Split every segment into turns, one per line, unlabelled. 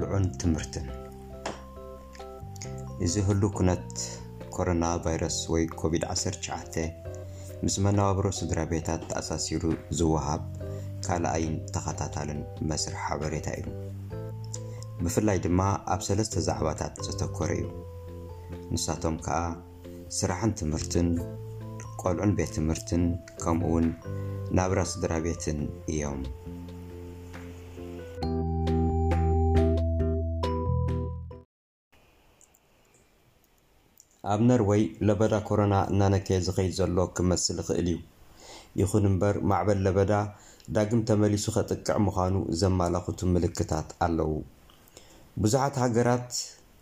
ቆልዑን ትምህርትን። እዚ ህሉ ኩነት ኮሮና ቫይረስ ወይ ኮቪድ-19 ምስ መነባብሮ ስድራ ቤታት ተኣሳሲሩ ዝወሃብ ካልኣይን ተኸታታልን መስርሕ ሓበሬታ እዩ። ብፍላይ ድማ ኣብ ሰለስተ ዛዕባታት ዘተኮረ እዩ። ንሳቶም ከዓ ስራሕን ትምህርትን ቆልዑን ቤት ትምህርትን ከምኡውን ናብራ ስድራ ቤትን እዮም ኣብ ነርወይ ለበዳ ኮሮና እናነከየ ዝኸይድ ዘሎ ክመስል ይኽእል እዩ። ይኹን እምበር ማዕበል ለበዳ ዳግም ተመሊሱ ከጥቅዕ ምዃኑ ዘመላኽቱ ምልክታት ኣለዉ። ብዙሓት ሃገራት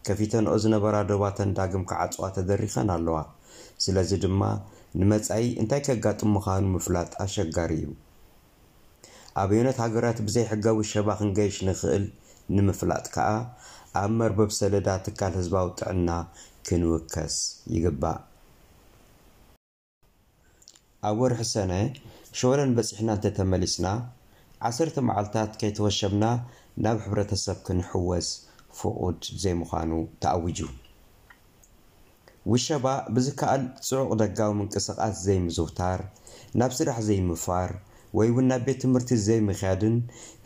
ከፊተንኦ ዝነበራ ዶባተን ዳግም ክዓፅዋ ተደሪኸን ኣለዋ። ስለዚ ድማ ንመጻኢ እንታይ ከጋጥም ምዃኑ ምፍላጥ ኣሸጋሪ እዩ። ኣበዮነት ሃገራት ብዘይ ሕጋዊ ሸባ ክንገይሽ ንኽእል ንምፍላጥ ከዓ ኣብ መርበብ ሰለዳ ትካል ህዝባዊ ጥዕና ክንውከስ ይግባእ። ኣብ ወርሒ ሰነ ሸወለን በፂሕና እንተተመሊስና ዓሰርተ መዓልትታት ከይተወሸብና ናብ ሕብረተሰብ ክንሕወስ ፍቑድ ዘይምዃኑ ተኣዊጁ። ውሸባ ብዝከኣል ጽዑቕ ደጋዊ ምንቅስቓስ ዘይምዝውታር ናብ ስራሕ ዘይምፋር ወይ እውን ናብ ቤት ትምህርቲ ዘይምኽያድን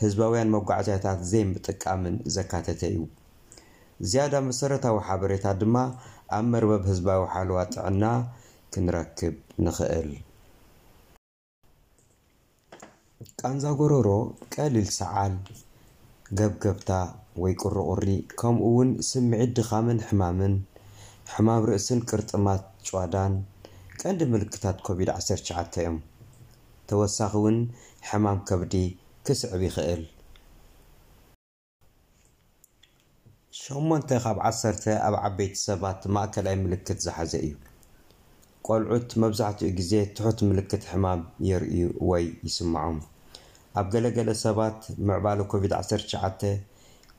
ህዝባውያን መጓዓዝያታት ዘይምጥቃምን ዘካተተ እዩ። ዝያዳ መሰረታዊ ሓበሬታ ድማ ኣብ መርበብ ህዝባዊ ሓለዋ ጥዕና ክንረክብ ንኽእል። ቃንዛ ጎረሮ ቀሊል ሰዓል ገብገብታ ወይ ቁሪቁሪ ከምኡ እውን ስምዒት ድኻምን ሕማምን ሕማም ርእስን ቅርጥማት ጭዋዳን ቀንዲ ምልክታት ኮቪድ-19 እዮም። ተወሳኺ እውን ሕማም ከብዲ ክስዕብ ይኽእል ሸሞንተ ካብ ዓሰርተ ኣብ ዓበይቲ ሰባት ማእከላይ ምልክት ዝሓዘ እዩ ቆልዑት መብዛሕትኡ ግዜ ትሑት ምልክት ሕማም የርእዩ ወይ ይስምዖም ኣብ ገለገለ ሰባት ምዕባለ ኮቪድ-19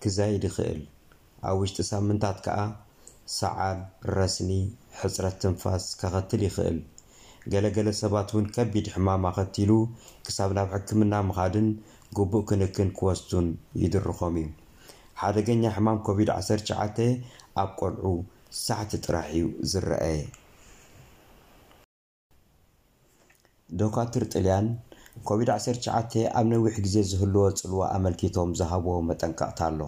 ክዛይድ ይኽእል ኣብ ውሽጢ ሳምንታት ከዓ ሰዓል ረስኒ ሕፅረት ትንፋስ ከኸትል ይኽእል ገለገለ ሰባት እውን ከቢድ ሕማም ኣኸቲሉ ክሳብ ናብ ሕክምና ምኻድን ግቡእ ክንክን ክወስዱን ይድርኾም እዩ ሓደገኛ ሕማም ኮቪድ-19 ኣብ ቆልዑ ሳዕቲ ጥራሕ እዩ ዝረአ። ዶካትር ጥልያን ኮቪድ-19 ኣብ ነዊሕ ግዜ ዝህልዎ ጽልዋ ኣመልኪቶም ዝሃብዎ መጠንቀቕታ ኣሎ።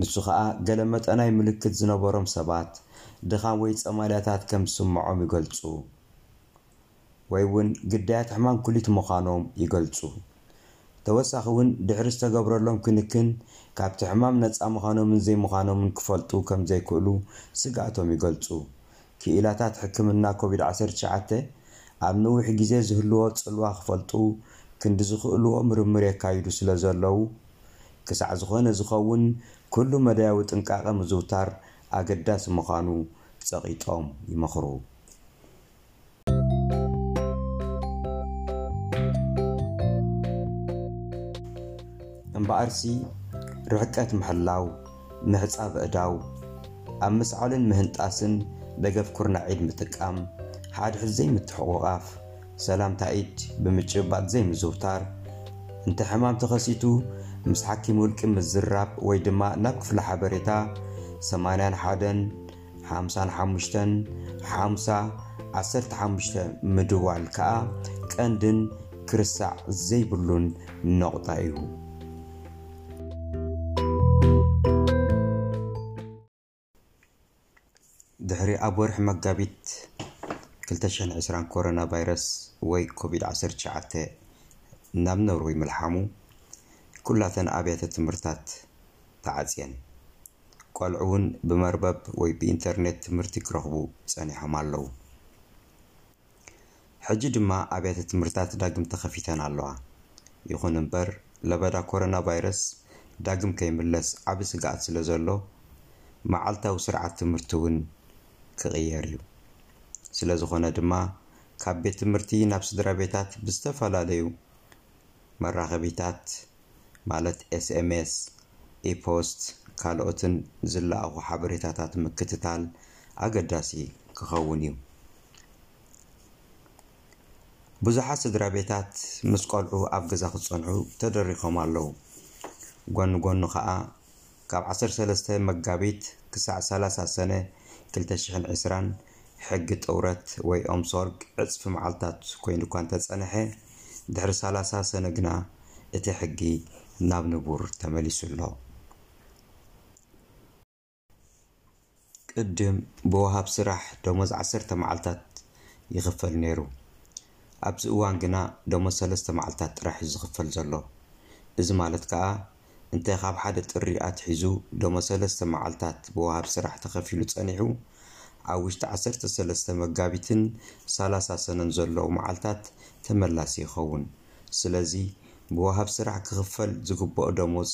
ንሱ ከዓ ገለ መጠናይ ምልክት ዝነበሮም ሰባት ድኻም ወይ ጸማልያታት ከም ዝስምዖም ይገልጹ። ወይ እውን ግዳያት ሕማም ኩሊት ምዃኖም ይገልጹ ተወሳኺ እውን ድሕሪ ዝተገብረሎም ክንክን ካብቲ ሕማም ነፃ ምዃኖምን ዘይምዃኖምን ክፈልጡ ከም ዘይክእሉ ስጋኣቶም ይገልጹ። ክኢላታት ሕክምና ኮቪድ-19 ኣብ ነዊሕ ግዜ ዝህልዎ ጽልዋ ክፈልጡ ክንዲ ዝኽእልዎ ምርምር የካይዱ ስለ ዘለዉ ክሳዕ ዝኾነ ዝኸውን ኩሉ መድያዊ ጥንቃቐ ምዝውታር ኣገዳሲ ምዃኑ ጸቒጦም ይመኽሩ እምበኣርሲ ርሕቀት ምሕላው ምሕፃብ እዳው ኣብ ምስዓልን ምህንጣስን ደገፍ ኩርናዒድ ምጥቃም ሓድሕድ ዘይምትሕቑቓፍ ሰላምታ ኢድ ብምጭባጥ ዘይምዝውታር እንተ ሕማም ተኸሲቱ ምስ ሓኪም ውልቂ ምዝራብ ወይ ድማ ናብ ክፍሊ ሓበሬታ 81 55 50 15 ምድዋል ከዓ ቀንድን ክርስዕ ዘይብሉን ነቑጣ እዩ ድሕሪ ኣብ ወርሒ መጋቢት 2020 ኮሮና ቫይረስ ወይ ኮቪድ-19 ናብ ነርወይ ምልሓሙ ኩላተን ኣብያተ ትምህርትታት ተዓፅየን ቆልዑ እውን ብመርበብ ወይ ብኢንተርኔት ትምህርቲ ክረኽቡ ጸኒሖም ኣለዉ። ሕጂ ድማ ኣብያተ ትምህርትታት ዳግም ተኸፊተን ኣለዋ። ይኹን እምበር ለበዳ ኮሮና ቫይረስ ዳግም ከይምለስ ዓብ ስጋኣት ስለ ዘሎ መዓልታዊ ስርዓት ትምህርቲ እውን ክቕየር እዩ ስለ ዝኾነ ድማ ካብ ቤት ትምህርቲ ናብ ስድራ ቤታት ብዝተፈላለዩ መራኸቢታት ማለት SMS e-post ካልኦትን ዝለኣኹ ሓበሬታታት ምክትታል ኣገዳሲ ክኸውን እዩ። ብዙሓት ስድራ ቤታት ምስ ቆልዑ ኣብ ገዛ ክፀንሑ ተደሪኾም ኣለዉ። ጎኒ ጎኑ ከዓ ካብ 13 መጋቢት ክሳዕ 30 ሰነ 2020 ሕጊ ጥውረት ወይ ኦም ሶርግ ዕፅፊ መዓልትታት ኮይኑ እኳ እንተፀንሐ ድሕሪ 30 ሰነ ግና እቲ ሕጊ ናብ ንቡር ተመሊሱ ኣሎ። ቅድም ብወሃብ ስራሕ ደሞዝ 10 መዓልትታት ይኽፈል ነይሩ። ኣብዚ እዋን ግና ደሞዝ 3 መዓልትታት ጥራሕ እዩ ዝኽፈል ዘሎ። እዚ ማለት ከዓ እንተይ ካብ ሓደ ጥሪ ኣትሒዙ ደሞዝ 3 መዓልትታት ብወሃብ ስራሕ ተኸፊሉ ፀኒሑ ኣብ ውሽጢ 13 መጋቢትን 30 ሰነን ዘለዉ መዓልትታት ተመላሲ ይኸውን። ስለዚ ብወሃብ ስራሕ ክኽፈል ዝግብኦ ደሞዝ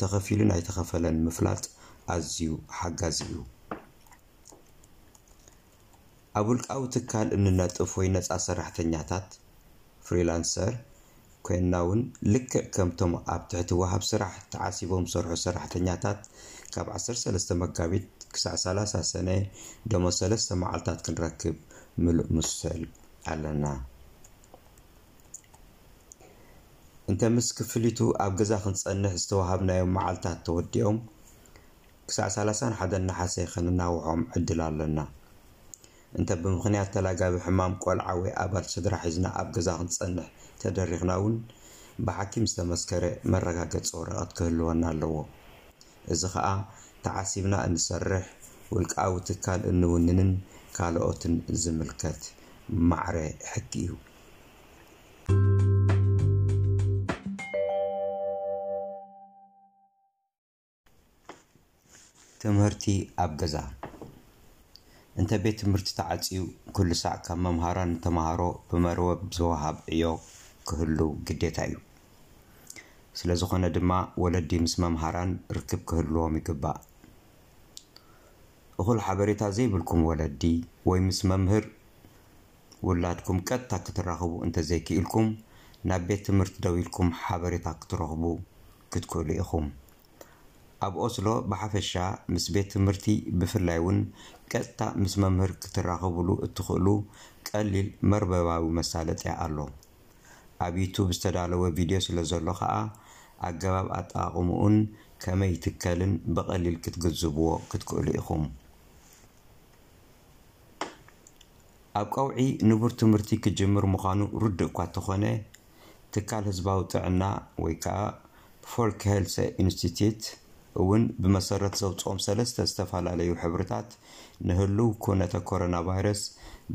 ተኸፊሉ ናይተኸፈለን ምፍላጥ ኣዝዩ ሓጋዚ እዩ። ኣብ ውልቃዊ ትካል እንነጥፍ ወይ ነፃ ሰራሕተኛታት ፍሪላንሰር ኮይንና እውን ልክዕ ከምቶም ኣብ ትሕቲ ወሃብ ስራሕ ተዓሲቦም ዝሰርሑ ሰራሕተኛታት ካብ 13 መጋቢት ክሳዕ 30 ሰነ ደሞዝ 3 መዓልትታት ክንረክብ ምሉእ ምሰል ኣለና። እንተ ምስ ክፍሊቱ ኣብ ገዛ ክንፀንሕ ዝተዋሃብናዮም መዓልትታት ተወዲኦም ክሳዕ 31 ናሓሰ ክንናውሖም ዕድል ኣለና እንተ ብምክንያት ተላጋቢ ሕማም ቆልዓ ወይ ኣባል ስድራ ሒዝና ኣብ ገዛ ክንፀንሕ ተደሪኽና እውን ብሓኪም ዝተመስከረ መረጋገፂ ወረቐት ክህልወና ኣለዎ። እዚ ከዓ ተዓሲብና እንሰርሕ ውልቃዊ ትካል እንውንንን ካልኦትን ዝምልከት ማዕረ ሕጊ እዩ። ትምህርቲ ኣብ ገዛ እንተ ቤት ትምህርቲ ተዓፅዩ ኩሉ ሳዕ ካብ መምሃራን ንተምሃሮ ብመርበብ ዝወሃብ ዕዮ ክህሉ ግዴታ እዩ። ስለ ዝኾነ ድማ ወለዲ ምስ መምሃራን ርክብ ክህልዎም ይግባእ። እኹል ሓበሬታ ዘይብልኩም ወለዲ ወይ ምስ መምህር ውላድኩም ቀጥታ ክትራኸቡ እንተዘይክኢልኩም ናብ ቤት ትምህርቲ ደው ኢልኩም ሓበሬታ ክትረኽቡ ክትክእሉ ኢኹም ኣብ ኦስሎ ብሓፈሻ ምስ ቤት ትምህርቲ ብፍላይ እውን ቀጥታ ምስ መምህር ክትራኸብሉ እትኽእሉ ቀሊል መርበባዊ መሳለጢ ኣሎ። ኣብ YouTube ዝተዳለወ ቪድዮ ስለ ዘሎ ከዓ ኣገባብ ኣጠቓቕምኡን ከመይ ትከልን ብቐሊል ክትግዝብዎ ክትክእሉ ኢኹም። ኣብ ቀውዒ ንቡር ትምህርቲ ክጅምር ምዃኑ ርድእ እኳ እንተኾነ ትካል ህዝባዊ ጥዕና ወይ ከዓ Folkehelseinstitutt እውን ብመሰረት ዘውፅኦም ሰለስተ ዝተፈላለዩ ሕብርታት ንህልው ኩነተ ኮሮና ቫይረስ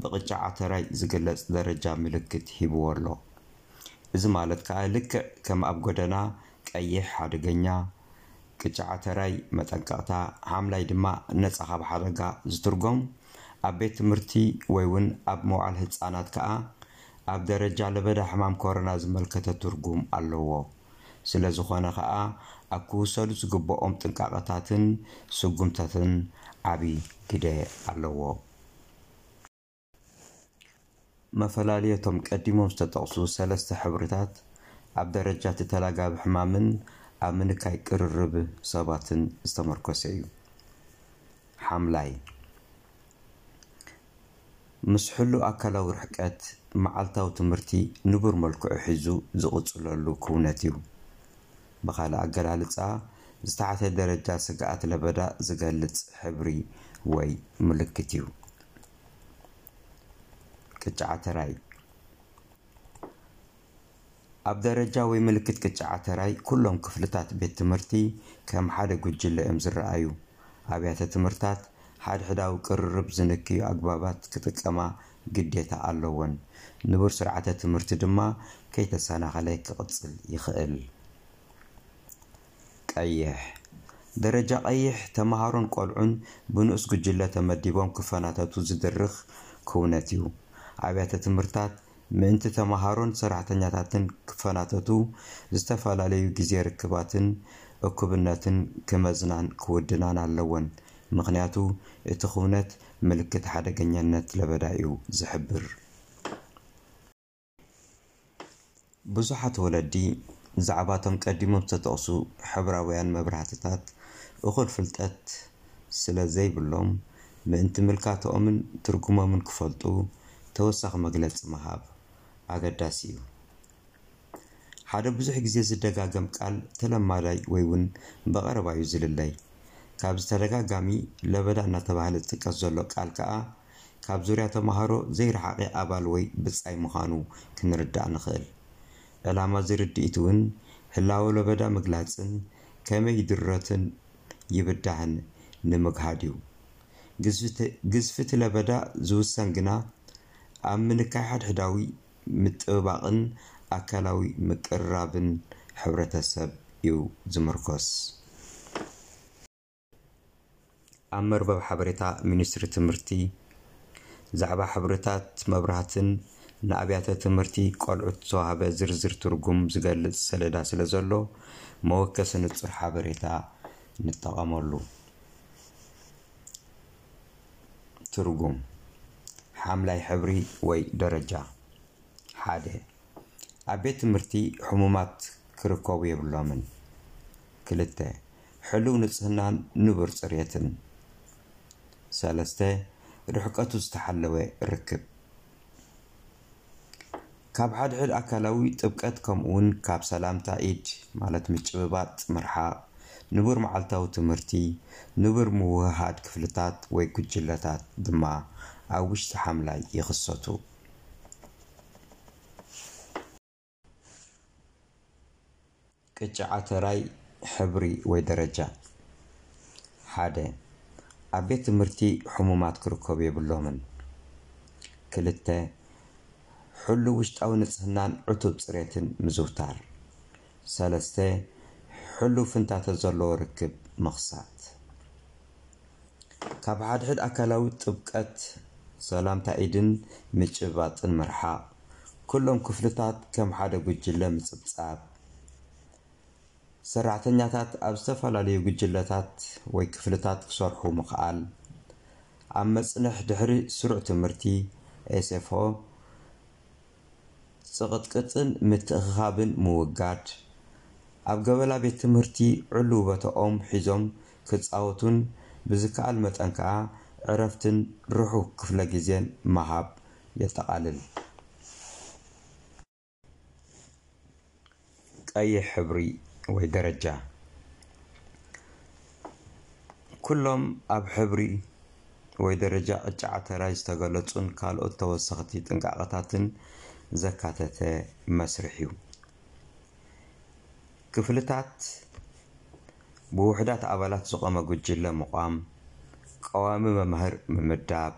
ብቅጫ ዓተራይ ዝግለጽ ደረጃ ምልክት ሂብዎ ኣሎ። እዚ ማለት ከዓ ልክዕ ከም ኣብ ጎደና ቀይሕ ሓደገኛ ቅጫ ዓተራይ መጠንቀቕታ ሓምላይ ድማ ነፃ ካብ ሓደጋ ዝትርጎም። ኣብ ቤት ትምህርቲ ወይ እውን ኣብ መውዓል ህፃናት ከዓ ኣብ ደረጃ ለበዳ ሕማም ኮሮና ዝመልከተ ትርጉም ኣለዎ። ስለ ዝኾነ ከዓ ኣብ ክውሰዱ ዝግብኦም ጥንቃቐታትን ስጉምታትን ዓብይ ግደ ኣለዎ። መፈላለየቶም ቀዲሞም ዝተጠቕሱ ሰለስተ ሕብርታት ኣብ ደረጃ እቲ ሕማምን ኣብ ምንካይ ቅርርብ ሰባትን ዝተመርኮሰ እዩ። ሓምላይ ምስ ሕሉ ኣካላዊ ርሕቀት መዓልታዊ ትምህርቲ ንቡር መልክዑ ሒዙ ዝቕፅለሉ ክውነት እዩ ብካልእ ኣገላልፃ ዝተሓተ ደረጃ ስግኣት ለበዳ ዝገልጽ ሕብሪ ወይ ምልክት እዩ። ቅጫ ዓተራይ ኣብ ደረጃ ወይ ምልክት ቅጫ ዓተራይ ኩሎም ክፍልታት ቤት ትምህርቲ ከም ሓደ ጉጅለ እዮም ዝረኣዩ። ኣብያተ ትምህርታት ሓድሕዳዊ ቅርርብ ዝንክዩ ኣግባባት ክጥቀማ ግዴታ ኣለወን ንቡር ስርዓተ ትምህርቲ ድማ ከይተሰናኸለ ክቕፅል ይኽእል ቀይሕ። ደረጃ ቀይሕ ተምሃሮን ቆልዑን ብንኡስ ጉጅለ ተመዲቦም ክፈናተቱ ዝድርኽ ክውነት እዩ። ኣብያተ ትምህርታት ምእንቲ ተምሃሮን ሰራሕተኛታትን ክፈናተቱ ዝተፈላለዩ ግዜ ርክባትን እኩብነትን ክመዝናን ክውድናን ኣለወን ምክንያቱ እቲ ክውነት ምልክት ሓደገኛነት ለበዳ እዩ ዝሕብር። ብዙሓት ወለዲ ብዛዕባ እቶም ቀዲሞም ዝተጠቕሱ ሕብራውያን መብራህትታት እኹል ፍልጠት ስለ ዘይብሎም ምእንቲ ምልካቶኦምን ትርጉሞምን ክፈልጡ ተወሳኺ መግለፂ ምሃብ ኣገዳሲ እዩ። ሓደ ብዙሕ ግዜ ዝደጋገም ቃል ተለማዳይ ወይ እውን በቐረባ እዩ ዝልለይ። ካብ ዝተደጋጋሚ ለበዳ እናተባህለ ዝጥቀስ ዘሎ ቃል ከዓ ካብ ዙርያ ተምሃሮ ዘይረሓቐ ኣባል ወይ ብጻይ ምዃኑ ክንርዳእ ንኽእል ዕላማ ዝርድኢት እውን ህላወ ለበዳ ምግላፅን ከመይ ይድረትን ይብዳህን ንምግሃድ እዩ። ግዝፍቲ ለበዳ ዝውሰን ግና ኣብ ምንካይ ሓድሕዳዊ ምጥብባቕን ኣካላዊ ምቅርራብን ሕብረተሰብ እዩ ዝምርኮስ። ኣብ መርበብ ሓበሬታ ሚኒስትሪ ትምህርቲ ዛዕባ ሕብርታት መብራህትን ንኣብያተ ትምህርቲ ቆልዑት ዝተዋህበ ዝርዝር ትርጉም ዝገልጽ ሰሌዳ ስለ ዘሎ መወከሲ ንጹር ሓበሬታ ንጠቐመሉ ትርጉም ሓምላይ ሕብሪ ወይ ደረጃ ሓደ ኣብ ቤት ትምህርቲ ሕሙማት ክርከቡ የብሎምን። ክልተ ሕልው ንጽህናን ንቡር ጽሬትን። ሰለስተ ርሕቀቱ ዝተሓለወ ርክብ ካብ ሓድሕድ ኣካላዊ ጥብቀት ከምኡውን ካብ ሰላምታ ኢድ ማለት ምጭብባጥ ምርሓቕ ንቡር መዓልታዊ ትምህርቲ ንቡር ምውህሃድ ክፍልታት ወይ ጉጅለታት ድማ ኣብ ውሽጢ ሓምላይ ይኽሰቱ። ቅጫ ዓተራይ ሕብሪ ወይ ደረጃ ሓደ ኣብ ቤት ትምህርቲ ሕሙማት ክርከቡ የብሎምን። ክልተ ሕሉ ውሽጣዊ ንጽህናን ዕቱብ ጽሬትን ምዝውታር ሰለስተ ሕሉ ፍንታተ ዘለዎ ርክብ ምኽሳት ካብ ሓድሕድ ኣካላዊ ጥብቀት ሰላምታ ኢድን ምጭባጥን ምርሓቕ ኩሎም ክፍልታት ከም ሓደ ጉጅለ ምጽብጻብ። ሰራሕተኛታት ኣብ ዝተፈላለዩ ጉጅለታት ወይ ክፍልታት ክሰርሑ ምኽኣል። ኣብ መጽንሕ ድሕሪ ስሩዕ ትምህርቲ ኤስኤፍኦ ጽቕጥቅጥን ምትእኽኻብን ምውጋድ። ኣብ ገበላ ቤት ትምህርቲ ዕሉው ቦቶኦም ሒዞም ክጻወቱን ብዝከኣል መጠን ከዓ ዕረፍትን ርሑቕ ክፍለ ግዜን ምሃብ የጠቓልል። ቀይሕ ሕብሪ ወይ ደረጃ ኩሎም ኣብ ሕብሪ ወይ ደረጃ ቅጫ ዓተራይ ዝተገለጹን ካልኦት ተወሰኽቲ ጥንቃቐታትን ዘካተተ መስርሕ እዩ። ክፍልታት ብውሕዳት ኣባላት ዝቖመ ጉጅለ ምቋም ቀዋሚ መምህር ምምዳብ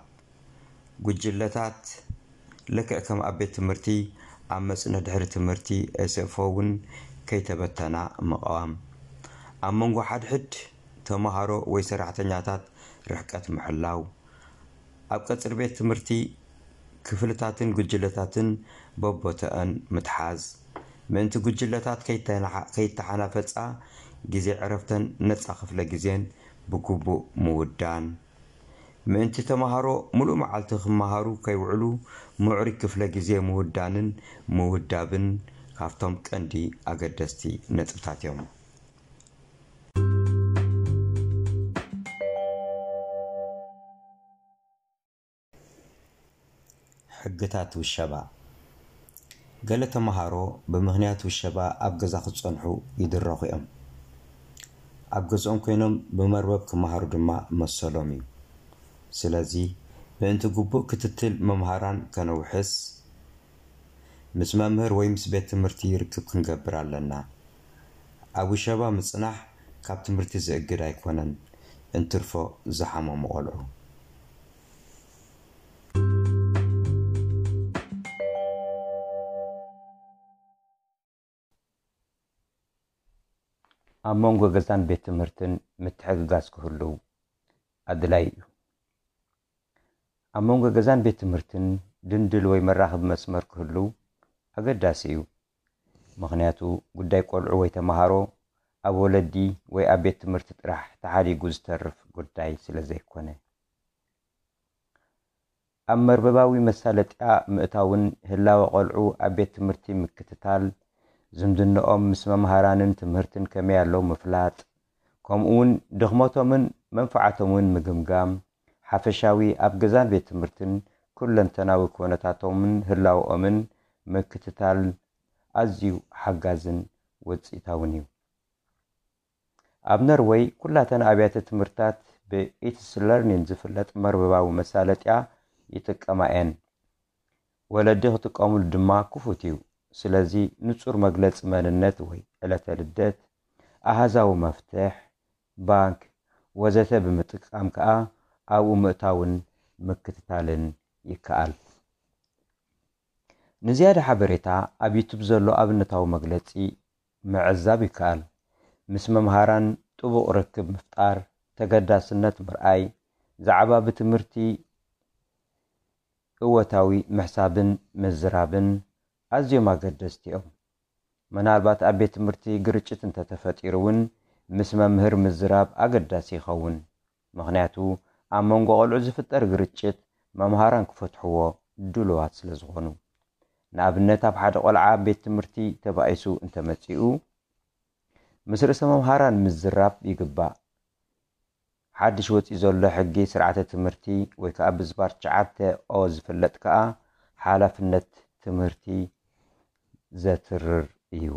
ጉጅለታት ልክዕ ከም ኣብ ቤት ትምህርቲ ኣብ መጽንዕ ድሕሪ ትምህርቲ ኤስኤፎ እውን ከይተበተና ምቕዋም ኣብ መንጎ ሓድሕድ ተምሃሮ ወይ ሰራሕተኛታት ርሕቀት ምሕላው። ኣብ ቀጽሪ ቤት ትምህርቲ ክፍልታትን ጉጅለታትን በቦተአን ምትሓዝ። ምእንቲ ጉጅለታት ከይተሓናፈፃ ግዜ ዕረፍተን ነፃ ክፍለ ግዜን ብግቡእ ምውዳን። ምእንቲ ተምሃሮ ሙሉእ መዓልቲ ክመሃሩ ከይውዕሉ ምዕሩይ ክፍለ ግዜ ምውዳንን ምውዳብን ካብቶም ቀንዲ ኣገደስቲ ነጥብታት እዮም ሕግታት ውሸባ። ገለ ተምሃሮ ብምኽንያት ውሸባ ኣብ ገዛ ክጸንሑ ይድረኹ እዮም። ኣብ ገዝኦም ኮይኖም ብመርበብ ክመሃሩ ድማ መሰሎም እዩ። ስለዚ ምእንቲ ግቡእ ክትትል መምሃራን ከነውሕስ? ምስ መምህር ወይ ምስ ቤት ትምህርቲ ርክብ ክንገብር ኣለና። ኣብ ውሸባ ምጽናሕ ካብ ትምህርቲ ዝእግድ ኣይኮነን። እንትርፎ ዝሓመሙ ቆልዑ ኣብ መንጎ ገዛን ቤት ትምህርትን ምትሕግጋዝ ክህልው ኣድላይ እዩ። ኣብ መንጎ ገዛን ቤት ትምህርትን ድንድል ወይ መራኽቢ መስመር ክህልው ኣገዳሲ እዩ። ምክንያቱ ጉዳይ ቆልዑ ወይ ተምሃሮ ኣብ ወለዲ ወይ ኣብ ቤት ትምህርቲ ጥራሕ ተሓዲጉ ዝተርፍ ጉዳይ ስለ ዘይኮነ። ኣብ መርበባዊ መሳለጥያ ምእታውን ህላወ ቆልዑ ኣብ ቤት ትምህርቲ ምክትታል ዝምድንኦም ምስ መምሃራንን ትምህርትን ከመይ ኣለው ምፍላጥ? ከምኡውን ድኽመቶምን መንፈዓቶምን ምግምጋም ሓፈሻዊ ኣብ ገዛን ቤት ትምህርትን ኩለንተናዊ ኩነታቶምን ህላውኦምን ምክትታል
ኣዝዩ ሓጋዝን ውፅኢታውን እዩ። ኣብ ኖርወይ ኩላተን ኣብያተ ትምህርታት ብኢትስ ለርኒን ዝፍለጥ መርበባዊ መሳለጥያ ይጥቀማ እየን። ወለዲ ክጥቀሙሉ ድማ ክፉት እዩ ስለዚ ንፁር መግለፂ መንነት ወይ ዕለተ ልደት ኣሃዛዊ መፍትሕ ባንክ ወዘተ ብምጥቃም ከዓ ኣብኡ ምእታውን ምክትታልን ይከኣል። ንዝያደ ሓበሬታ ኣብ YouTube ዘሎ ኣብነታዊ መግለፂ ምዕዛብ ይከኣል። ምስ መምሃራን ጥቡቕ ርክብ ምፍጣር ተገዳስነት ምርኣይ ዛዕባ ብትምህርቲ እወታዊ ምሕሳብን ምዝራብን ኣዝዮም ኣገደስቲ ምናልባት ኣብ ቤት ትምህርቲ ግርጭት እንተተፈጢሩ እውን ምስ መምህር ምዝራብ ኣገዳሲ ይኸውን። ምክንያቱ ኣብ መንጎ ቆልዑ ዝፍጠር ግርጭት መምሃራን ክፈትሕዎ ድልዋት ስለ ዝኾኑ። ንኣብነት ኣብ ሓደ ቆልዓ ቤት ትምህርቲ ተባኢሱ እንተመፂኡ ምስ ርእሰ መምሃራን ምዝራብ ይግባእ። ሓድሽ ወፂኢ ዘሎ ሕጊ ስርዓተ ትምህርቲ ወይ ከዓ ብዝባር ሸዓተ ኦ ዝፍለጥ ከዓ ሓላፍነት ትምህርቲ ዘትርር እዩ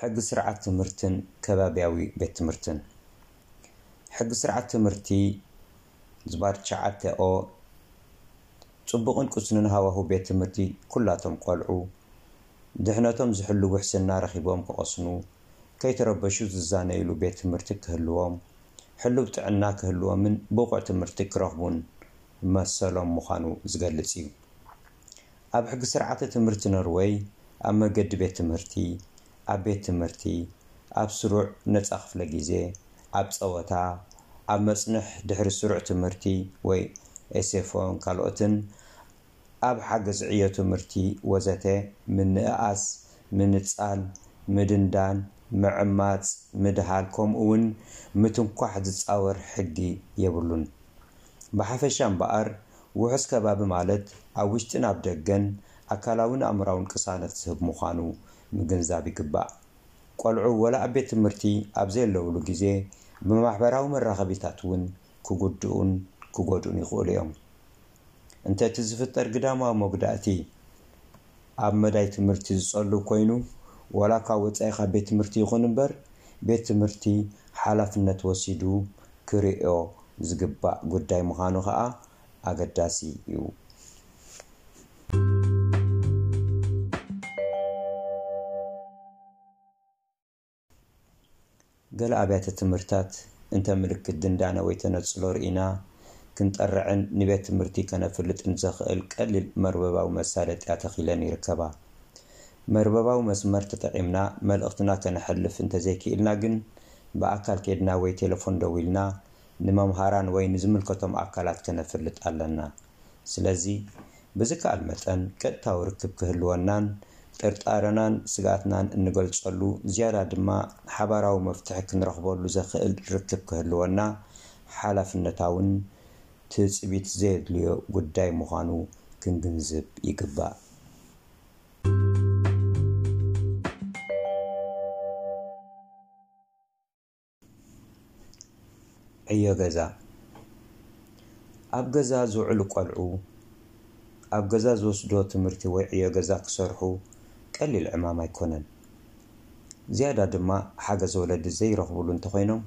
ሕጊ ስርዓት ትምህርትን ከባብያዊ ቤት ትምህርትን። ሕጊ ስርዓት ትምህርቲ ዝባር ሸዓተ ኦ ፅቡቕን ቅስንን ሃዋህው ቤት ትምህርቲ ኩላቶም ቆልዑ ድሕነቶም ዝሕሉ ውሕስና ረኺቦም ክቐስኑ ከይተረበሹ ዝዛነይሉ ቤት ትምህርቲ ክህልዎም ሕልው ጥዕና ክህልዎምን ብቑዕ ትምህርቲ ክረኽቡን መሰሎም ምዃኑ ዝገልፅ እዩ። ኣብ ሕጊ ስርዓተ ትምህርቲ ኖርወይ ኣብ መገዲ ቤት ትምህርቲ ኣብ ቤት ትምህርቲ ኣብ ስሩዕ ነፃ ክፍለ ግዜ ኣብ ፀወታ ኣብ መፅንሕ ድሕሪ ስሩዕ ትምህርቲ ወይ ኤሴፎን ካልኦትን ኣብ ሓገዝ ዕዮ ትምህርቲ ወዘተ ምንእኣስ ምንፃል ምድንዳን ምዕማፅ ምድሃል ከምኡ ውን ምትንኳሕ ዝፃወር ሕጊ የብሉን። ብሓፈሻ እምበኣር ውሑስ ከባቢ ማለት ኣብ ውሽጢን ኣብ ደገን ኣካላውን ኣእምራውን ቅሳነት ዝህብ ምዃኑ ምግንዛብ ይግባእ። ቆልዑ ወላ ኣብ ቤት ትምህርቲ ኣብ ዘየለውሉ ግዜ ብማሕበራዊ መራኸቢታት እውን ክጉድኡን ክጎድኡን ይኽእሉ እዮም። እንተ እቲ ዝፍጠር ግዳማዊ መጉዳእቲ ኣብ መዳይ ትምህርቲ ዝፀልብ ኮይኑ ወላ ካብ ወፃኢ ካብ ቤት ትምህርቲ ይኹን እምበር ቤት ትምህርቲ ሓላፍነት ወሲዱ ክርዮ ዝግባእ ጉዳይ ምዃኑ ከዓ ኣገዳሲ እዩ። ገለ ኣብያተ ትምህርታት እንተ ምልክት ድንዳነ ወይ ተነፅሎ ርኢና ክንጠርዕን ንቤት ትምህርቲ ከነፍልጥን ዘኽእል ቀሊል መርበባዊ መሳለጥያ ተኺለን ይርከባ መርበባዊ መስመር ተጠቒምና መልእኽትና ከነሐልፍ እንተዘይክኢልና ግን ብኣካል ኬድና ወይ ቴሌፎን ደው ኢልና ንመምሃራን ወይ ንዝምልከቶም ኣካላት ከነፍልጥ ኣለና። ስለዚ ብዝከኣል መጠን ቀጥታዊ ርክብ ክህልወናን ጥርጣረናን ስጋትናን እንገልፀሉ ዝያዳ ድማ ሓባራዊ መፍትሒ ክንረኽበሉ ዘኽእል ርክብ ክህልወና ሓላፍነታውን ትፅቢት ዘየድልዮ ጉዳይ ምዃኑ ክንግንዝብ ይግባእ ዕዮ ገዛ። ኣብ ገዛ ዝውዕሉ ቆልዑ ኣብ ገዛ ዝወስዶ ትምህርቲ ወይ ዕዮ ገዛ ክሰርሑ ቀሊል ዕማም ኣይኮነን። ዝያዳ ድማ ሓገዝ ወለዲ ዘይረኽብሉ እንተኮይኖም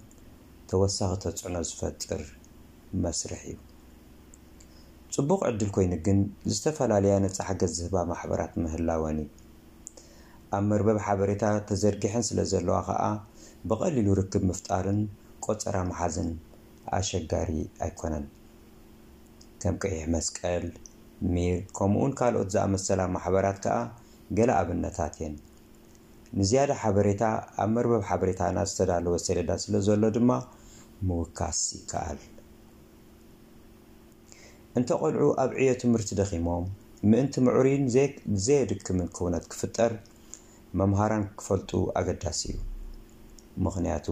ተወሳኺ ተፅዕኖ ዝፈጥር መስርሕ እዩ። ፅቡቕ ዕድል ኮይኑ ግን ዝተፈላለያ ነፃ ሓገዝ ዝህባ ማሕበራት ምህላወን እዩ ኣብ መርበብ ሓበሬታ ተዘርጊሐን ስለ ዘለዋ ከዓ ብቐሊሉ ርክብ ምፍጣርን ቆፀራ መሓዝን ኣሸጋሪ ኣይኮነን ከም ቀይሕ መስቀል ሚር ከምኡውን ካልኦት ዝኣመሰላ ማሕበራት ከዓ ገለ ኣብነታት እየን። ንዝያዳ ሓበሬታ ኣብ መርበብ ሓበሬታና ዝተዳለወ ሰሌዳ ስለ ዘሎ ድማ ምውካስ ይከኣል። እንተ ቆልዑ ኣብ ዕዮ ትምህርቲ ደኺሞም ምእንቲ ምዑሪን ዘየድክምን ክውነት ክፍጠር መምሃራን ክፈልጡ ኣገዳሲ እዩ። ምክንያቱ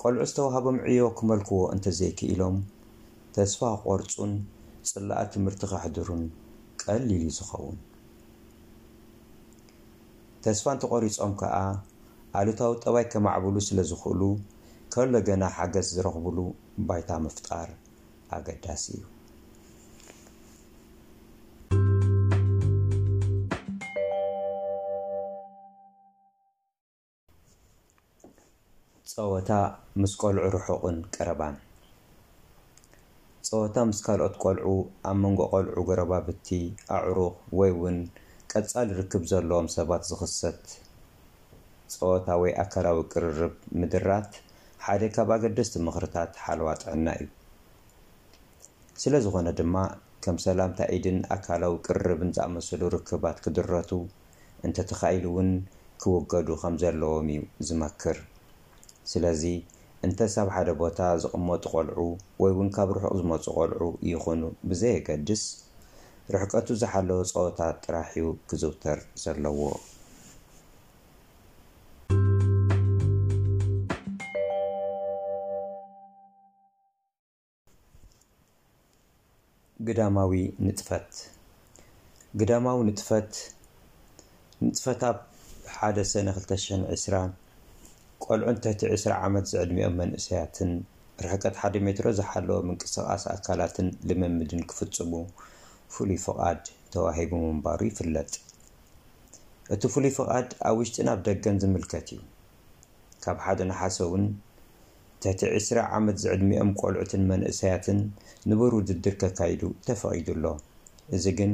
ቆልዑ ዝተዋሃቦም ዕዮ ክመልክዎ እንተዘይክኢሎም ተስፋ ክቆርፁን ፅላኣት ትምህርቲ ከሕድሩን ቀሊል እዩ ዝኸውን። ተስፋ እንተቆሪፆም ከዓ ኣሉታዊ ጠባይ ከማዕብሉ ስለ ዝኽእሉ ከሎ ገና ሓገዝ ዝረኽብሉ ባይታ ምፍጣር ኣገዳሲ እዩ ፀወታ ምስ ቆልዑ ርሑቕን ቀረባን። ፀወታ ምስ ካልኦት ቆልዑ ኣብ መንጎ ቆልዑ ጎረባብቲ ኣዕሩኽ ወይ እውን ቀጻሊ ርክብ ዘለዎም ሰባት ዝኽሰት ፀወታ ወይ ኣካላዊ ቅርርብ ምድራት ሓደ ካብ ኣገደስቲ ምኽርታት ሓለዋ ጥዕና እዩ። ስለ ዝኾነ ድማ ከም ሰላምታ ኢድን ኣካላዊ ቅርርብን ዝኣመሰሉ ርክባት ክድረቱ እንተተኻኢሉ እውን ክውገዱ ከም ዘለዎም እዩ ዝመክር ስለዚ እንተሳብ ሓደ ቦታ ዝቕመጡ ቆልዑ ወይ እውን ካብ ርሑቕ ዝመፁ ቆልዑ ይኹኑ ብዘየገድስ ርሕቀቱ ዝሓለወ ፀወታ ጥራሕ እዩ ክዝውተር ዘለዎ። ግዳማዊ ንጥፈት ግዳማዊ ንጥፈት ንጥፈት ኣብ ሓደ ሰነ 220 ቆልዑን ትሕቲ 20 ዓመት ዘዕድሚኦም መንእሰያትን ርሕቀት ሓደ ሜትሮ ዝሓለወ ምንቅስቓስ ኣካላትን ልምምድን ክፍፅሙ ፍሉይ ፍቓድ ተዋሂቡ ምንባሩ ይፍለጥ። እቲ ፍሉይ ፍቓድ ኣብ ውሽጢን ኣብ ደገን ዝምልከት እዩ። ካብ ሓደ ናሓሰ እውን ትሕቲ 20 ዓመት ዘዕድሚኦም ቆልዑትን መንእሰያትን ንቡር ውድድር ከካይዱ ተፈቒዱሎ። እዚ ግን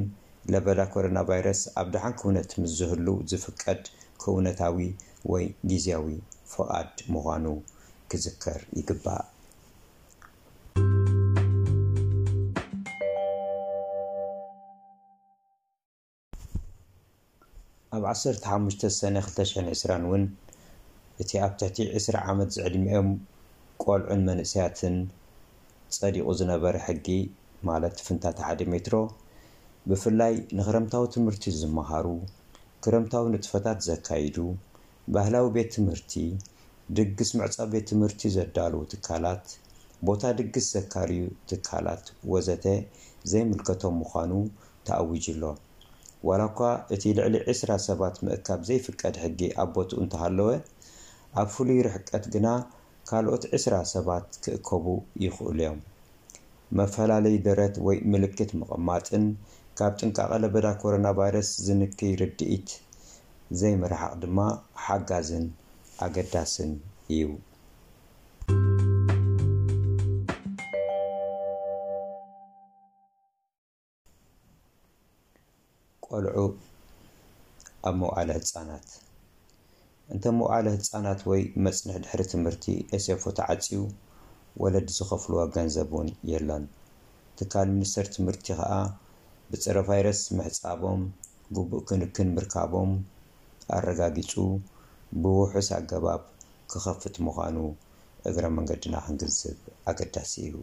ለበዳ ኮሮና ቫይረስ ኣብ ድሓን ክውነት ምስ ዝህሉ ዝፍቀድ ክውነታዊ ወይ ግዝያዊ ፍቓድ ምዃኑ ክዝከር ይግባእ። ኣብ 15 ሰነ 2020 እውን እቲ ኣብ ትሕቲ 20 ዓመት ዘዕድሚኦም ቆልዑን መንእሰያትን ጸዲቑ ዝነበረ ሕጊ ማለት ፍንታት ሓደ ሜትሮ ብፍላይ ንክረምታዊ ትምህርቲ ዝመሃሩ ክረምታዊ ንጥፈታት ዘካይዱ ባህላዊ ቤት ትምህርቲ ድግስ ምዕፃ ቤት ትምህርቲ ዘዳልዉ ትካላት ቦታ ድግስ ዘካርዩ ትካላት ወዘተ ዘይምልከቶም ምዃኑ ተኣዊጅሎ። ዋላ እኳ እቲ ልዕሊ 20 ሰባት ምእካብ ዘይፍቀድ ሕጊ ኣብ ቦትኡ እንተሃለወ ኣብ ፍሉይ ርሕቀት ግና ካልኦት 20 ሰባት ክእከቡ ይኽእሉ እዮም። መፈላለዪ ደረት ወይ ምልክት ምቕማጥን ካብ ጥንቃቐ ለበዳ ኮሮና ቫይረስ ዝንክይ ርድኢት ዘይምርሓቕ ድማ ሓጋዝን ኣገዳስን እዩ። ቆልዑ ኣብ መዋዕለ ህፃናት። እንተ መዋዕለ ህፃናት ወይ መፅንሕ ድሕሪ ትምህርቲ ኤስፎ ተዓፅዩ ወለዲ ዝኸፍልዎ ገንዘብ እውን የለን። ትካል ሚኒስተር ትምህርቲ ከዓ ብፀረ ቫይረስ ምሕፃቦም ግቡእ ክንክን ምርካቦም ኣረጋጊፁ ብውሑስ ኣገባብ ክኸፍት ምዃኑ እግረ መንገድና ክንግንዝብ ኣገዳሲ እዩ